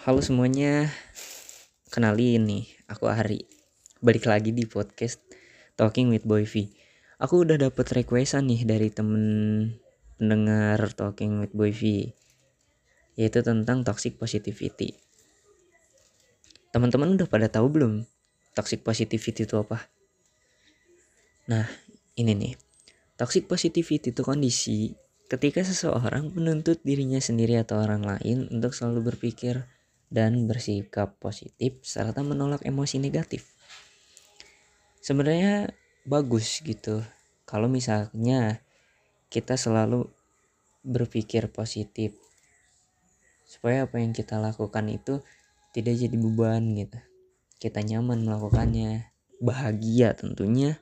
Halo semuanya, kenalin nih, aku Ari. Balik lagi di podcast Talking with Boy V. Aku udah dapet requestan nih dari temen pendengar Talking with Boy V, yaitu tentang toxic positivity. Teman-teman udah pada tahu belum toxic positivity itu apa? Nah, ini nih. Toxic positivity itu kondisi ketika seseorang menuntut dirinya sendiri atau orang lain untuk selalu berpikir dan bersikap positif serta menolak emosi negatif. Sebenarnya bagus gitu kalau misalnya kita selalu berpikir positif supaya apa yang kita lakukan itu tidak jadi beban gitu. Kita nyaman melakukannya, bahagia tentunya.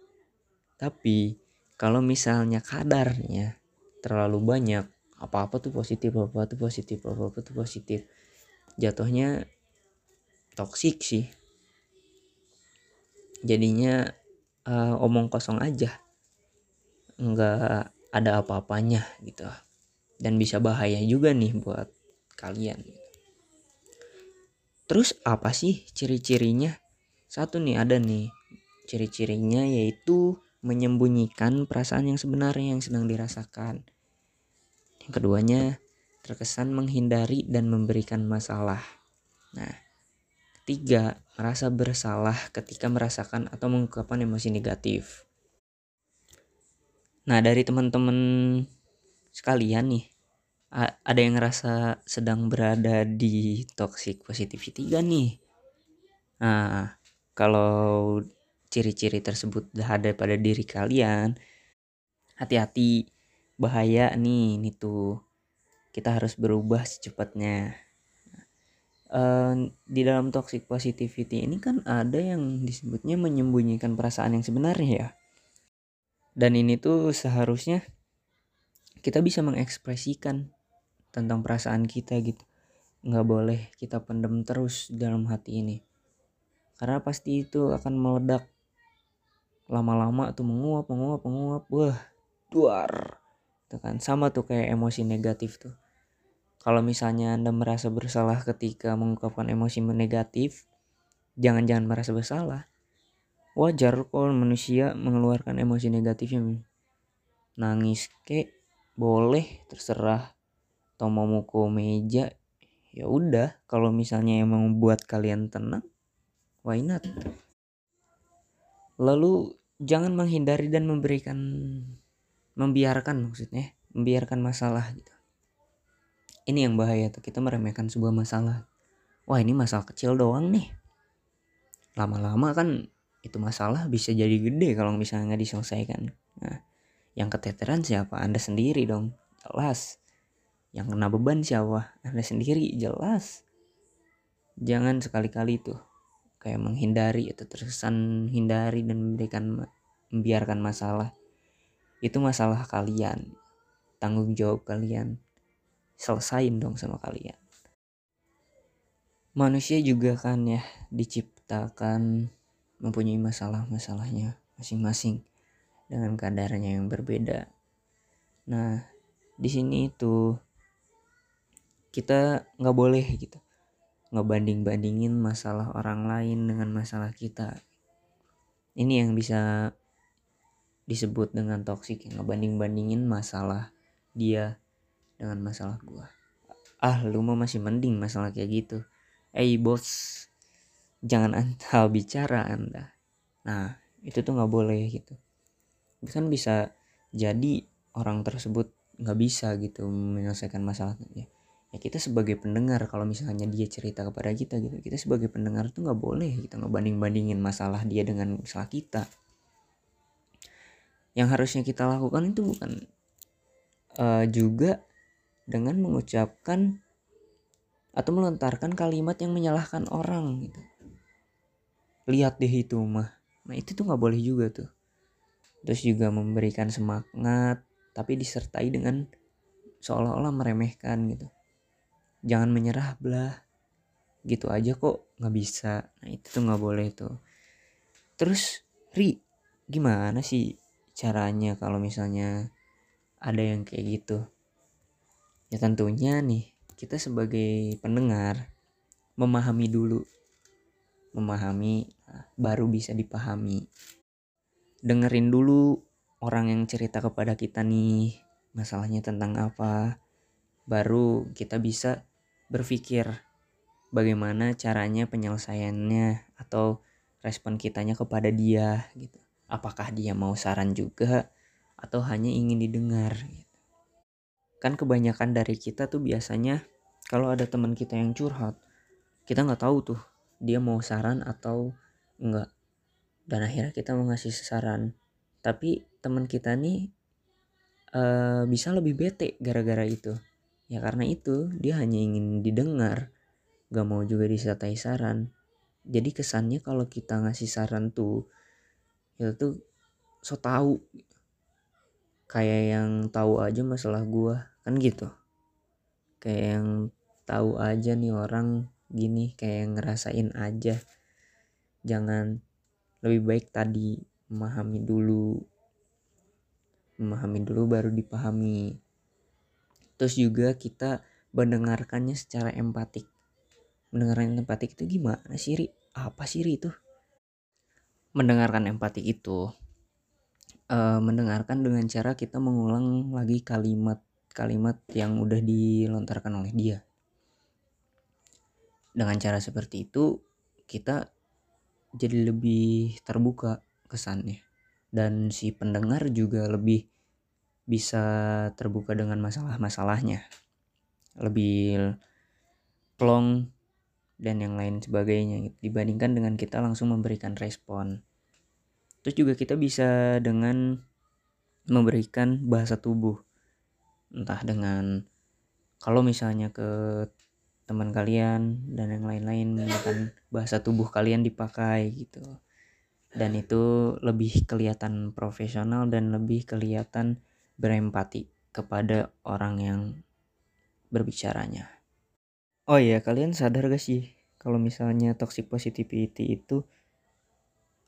Tapi kalau misalnya kadarnya terlalu banyak apa-apa tuh positif apa-apa tuh positif apa-apa tuh positif jatuhnya toksik sih. Jadinya uh, omong kosong aja. Nggak ada apa-apanya gitu. Dan bisa bahaya juga nih buat kalian. Terus apa sih ciri-cirinya? Satu nih ada nih. Ciri-cirinya yaitu menyembunyikan perasaan yang sebenarnya yang sedang dirasakan. Yang keduanya, terkesan menghindari dan memberikan masalah. Nah, ketiga, merasa bersalah ketika merasakan atau mengungkapkan emosi negatif. Nah, dari teman-teman sekalian nih, ada yang ngerasa sedang berada di toxic positivity gak nih? Nah, kalau ciri-ciri tersebut ada pada diri kalian, hati-hati bahaya nih ini tuh. Kita harus berubah secepatnya. Uh, di dalam toxic positivity ini kan ada yang disebutnya menyembunyikan perasaan yang sebenarnya ya. Dan ini tuh seharusnya kita bisa mengekspresikan tentang perasaan kita gitu. Nggak boleh kita pendam terus dalam hati ini. Karena pasti itu akan meledak lama-lama tuh menguap menguap menguap wah duar itu kan sama tuh kayak emosi negatif tuh kalau misalnya anda merasa bersalah ketika mengungkapkan emosi negatif jangan-jangan merasa bersalah. Wajar kalau manusia mengeluarkan emosi negatifnya nangis kek boleh terserah. Atau mau mukul meja ya udah. Kalau misalnya emang membuat kalian tenang why not? Lalu jangan menghindari dan memberikan membiarkan maksudnya membiarkan masalah gitu ini yang bahaya tuh kita meremehkan sebuah masalah. Wah ini masalah kecil doang nih. Lama-lama kan itu masalah bisa jadi gede kalau misalnya nggak diselesaikan. Nah yang keteteran siapa? Anda sendiri dong. Jelas. Yang kena beban siapa? Anda sendiri jelas. Jangan sekali-kali tuh kayak menghindari atau terkesan hindari dan memberikan membiarkan masalah. Itu masalah kalian tanggung jawab kalian selesain dong sama kalian manusia juga kan ya diciptakan mempunyai masalah-masalahnya masing-masing dengan kadarnya yang berbeda nah di sini itu kita nggak boleh gitu ngebanding-bandingin masalah orang lain dengan masalah kita. Ini yang bisa disebut dengan toksik yang ngebanding-bandingin masalah dia dengan masalah gua. Ah, lu mah masih mending masalah kayak gitu. Eh, hey, bos, jangan anda bicara anda. Nah, itu tuh nggak boleh gitu. Kan bisa jadi orang tersebut nggak bisa gitu menyelesaikan masalahnya ya kita sebagai pendengar kalau misalnya dia cerita kepada kita gitu kita sebagai pendengar tuh nggak boleh kita ngebanding bandingin masalah dia dengan masalah kita yang harusnya kita lakukan itu bukan uh, juga dengan mengucapkan atau melontarkan kalimat yang menyalahkan orang gitu. Lihat deh itu mah. Nah itu tuh nggak boleh juga tuh. Terus juga memberikan semangat tapi disertai dengan seolah-olah meremehkan gitu. Jangan menyerah belah gitu aja kok nggak bisa. Nah itu tuh nggak boleh tuh. Terus ri gimana sih caranya kalau misalnya ada yang kayak gitu ya tentunya nih kita sebagai pendengar memahami dulu. Memahami nah, baru bisa dipahami. Dengerin dulu orang yang cerita kepada kita nih masalahnya tentang apa. Baru kita bisa berpikir bagaimana caranya penyelesaiannya atau respon kitanya kepada dia gitu. Apakah dia mau saran juga atau hanya ingin didengar gitu. Kan kebanyakan dari kita tuh biasanya kalau ada teman kita yang curhat kita nggak tahu tuh dia mau saran atau enggak dan akhirnya kita mengasih saran. Tapi teman kita nih uh, bisa lebih bete gara-gara itu. Ya karena itu dia hanya ingin didengar gak mau juga disertai saran. Jadi kesannya kalau kita ngasih saran tuh itu so tahu kayak yang tahu aja masalah gua kan gitu. Kayak yang tahu aja nih orang gini kayak ngerasain aja. Jangan lebih baik tadi memahami dulu. Memahami dulu baru dipahami. Terus juga kita mendengarkannya secara empatik. Mendengarkan empatik itu gimana sih Ri? apa sih Ri itu? Mendengarkan empatik itu uh, mendengarkan dengan cara kita mengulang lagi kalimat-kalimat yang udah dilontarkan oleh dia. Dengan cara seperti itu kita jadi lebih terbuka kesannya. Dan si pendengar juga lebih bisa terbuka dengan masalah-masalahnya. Lebih plong dan yang lain sebagainya gitu. dibandingkan dengan kita langsung memberikan respon terus juga kita bisa dengan memberikan bahasa tubuh entah dengan kalau misalnya ke teman kalian dan yang lain-lain menggunakan bahasa tubuh kalian dipakai gitu dan itu lebih kelihatan profesional dan lebih kelihatan berempati kepada orang yang berbicaranya. Oh iya, kalian sadar gak sih kalau misalnya toxic positivity itu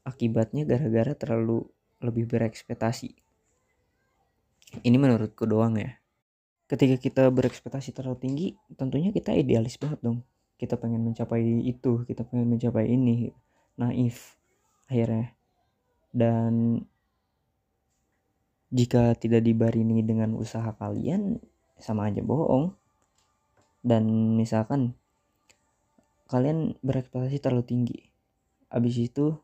akibatnya gara-gara terlalu lebih berekspektasi. Ini menurutku doang ya. Ketika kita berekspektasi terlalu tinggi tentunya kita idealis banget dong. Kita pengen mencapai itu kita pengen mencapai ini. Naif akhirnya. Dan jika tidak dibarini dengan usaha kalian sama aja bohong. Dan misalkan kalian berekspektasi terlalu tinggi. Abis itu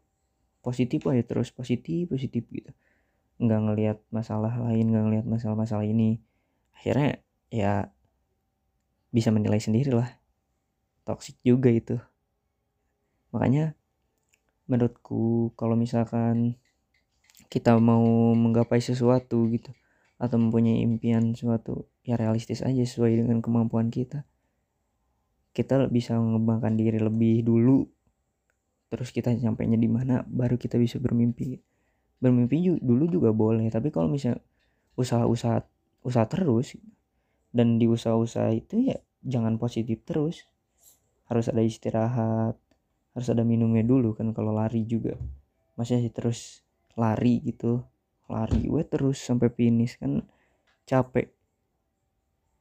positif aja terus positif positif gitu. Nggak ngelihat masalah lain nggak ngelihat masalah-masalah ini. Akhirnya ya bisa menilai sendiri lah. Toxic juga itu. Makanya menurutku kalau misalkan kita mau menggapai sesuatu gitu atau mempunyai impian sesuatu ya realistis aja sesuai dengan kemampuan kita. Kita bisa mengembangkan diri lebih dulu terus kita sampainya di mana baru kita bisa bermimpi. Bermimpi dulu juga boleh tapi kalau misalnya usaha-usaha usaha terus dan di usaha-usaha itu ya jangan positif terus. Harus ada istirahat harus ada minumnya dulu kan kalau lari juga. Masih terus lari gitu lari gue terus sampai finish kan capek.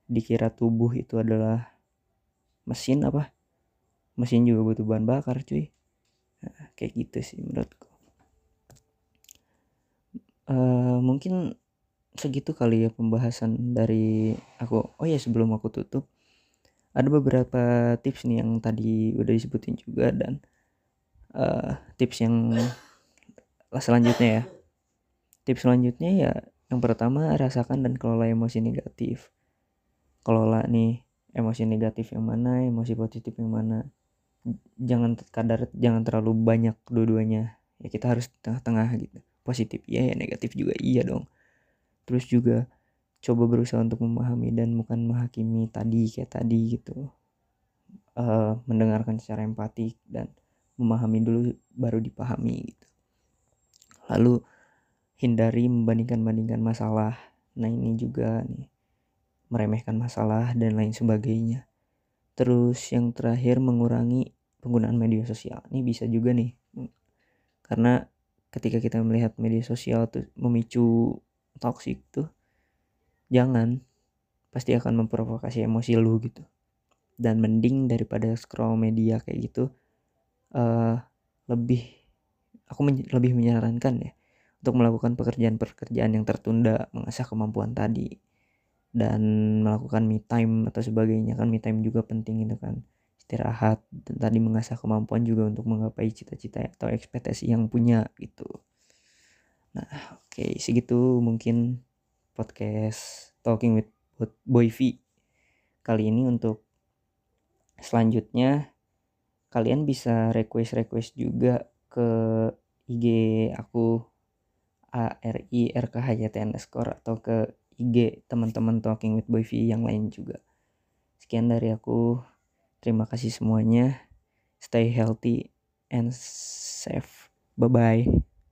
Dikira tubuh itu adalah mesin apa? Mesin juga butuh bahan bakar cuy kayak gitu sih menurutku. Uh, mungkin segitu kali ya pembahasan dari aku. Oh ya sebelum aku tutup ada beberapa tips nih yang tadi udah disebutin juga dan uh, tips yang selanjutnya ya. Tips selanjutnya ya yang pertama rasakan dan kelola emosi negatif. Kelola nih emosi negatif yang mana emosi positif yang mana jangan kadar jangan terlalu banyak dua-duanya. Ya kita harus tengah-tengah gitu. Positif iya ya negatif juga iya dong. Terus juga coba berusaha untuk memahami dan bukan menghakimi tadi kayak tadi gitu. Uh, mendengarkan secara empatik dan memahami dulu baru dipahami gitu. Lalu hindari membandingkan-bandingkan masalah. Nah ini juga nih meremehkan masalah dan lain sebagainya. Terus yang terakhir mengurangi penggunaan media sosial. Ini bisa juga nih. Karena ketika kita melihat media sosial tuh memicu toxic tuh jangan. Pasti akan memprovokasi emosi lu gitu. Dan mending daripada scroll media kayak gitu uh, lebih aku men lebih menyarankan ya untuk melakukan pekerjaan-pekerjaan yang tertunda mengasah kemampuan tadi. Dan melakukan me time atau sebagainya. Kan me time juga penting itu kan istirahat dan tadi mengasah kemampuan juga untuk menggapai cita-cita atau ekspektasi yang punya gitu nah oke okay, segitu mungkin podcast talking with Boy V kali ini untuk selanjutnya kalian bisa request request juga ke IG aku A R I R K H Y T underscore atau ke IG teman-teman Talking with Boy V yang lain juga. Sekian dari aku. Terima kasih semuanya. Stay healthy and safe. Bye bye.